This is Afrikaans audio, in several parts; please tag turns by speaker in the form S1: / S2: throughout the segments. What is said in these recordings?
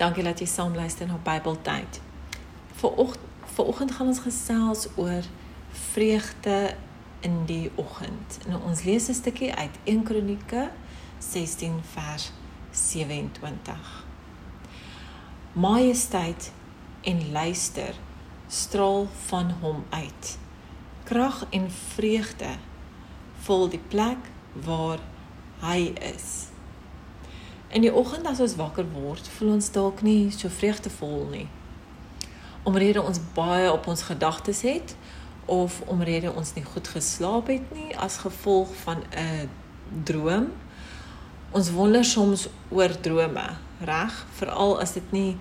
S1: Dankie dat jy saam luister na Bybeltyd. Vanoggend vanoggend gaan ons gesels oor vreugde in die oggend. En ons lees 'n stukkie uit 1 Kronieke 16 vers 27. Majesteit en luister straal van hom uit. Krag en vreugde vul die plek waar hy is. In die oggend as ons wakker word, voel ons dalk nie so vreugdevol nie. Omrede ons baie op ons gedagtes het of omrede ons nie goed geslaap het nie as gevolg van 'n droom. Ons wonder soms oor drome, reg? Veral as dit nie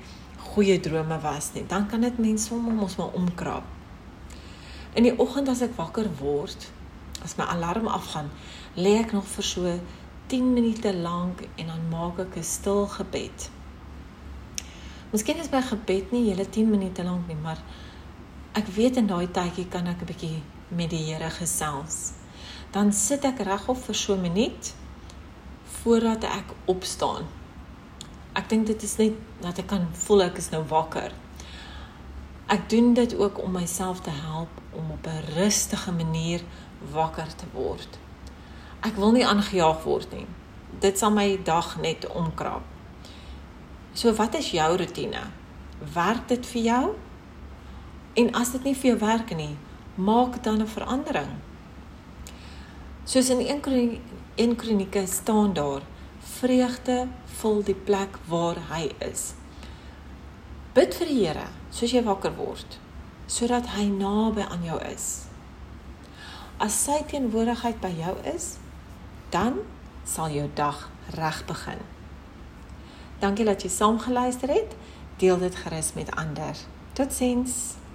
S1: goeie drome was nie, dan kan dit mense om ons maar omkrap. In die oggend as ek wakker word, as my alarm afgaan, lê ek nog vir so 10 minute lank en dan maak ek 'n stil gebed. Miskien is my gebed nie hele 10 minute lank nie, maar ek weet in daai tydjie kan ek 'n bietjie met die Here gesels. Dan sit ek regop vir so 'n minuut voordat ek opstaan. Ek dink dit is net dat ek kan voel ek is nou wakker. Ek doen dit ook om myself te help om op 'n rustige manier wakker te word. Ek wil nie aangejaag word nie. Dit sal my dag net omkrap. So wat is jou rotine? Werk dit vir jou? En as dit nie vir jou werk nie, maak dan 'n verandering. Soos in 1 1 Kronieke staan daar: Vreugde vul die plek waar hy is. Bid vir die Here soos jy wakker word, sodat hy naby aan jou is. As sy teenwoordigheid by jou is, dan sal jou dag reg begin. Dankie dat jy saam geluister het. Deel dit gerus met ander. Totsiens.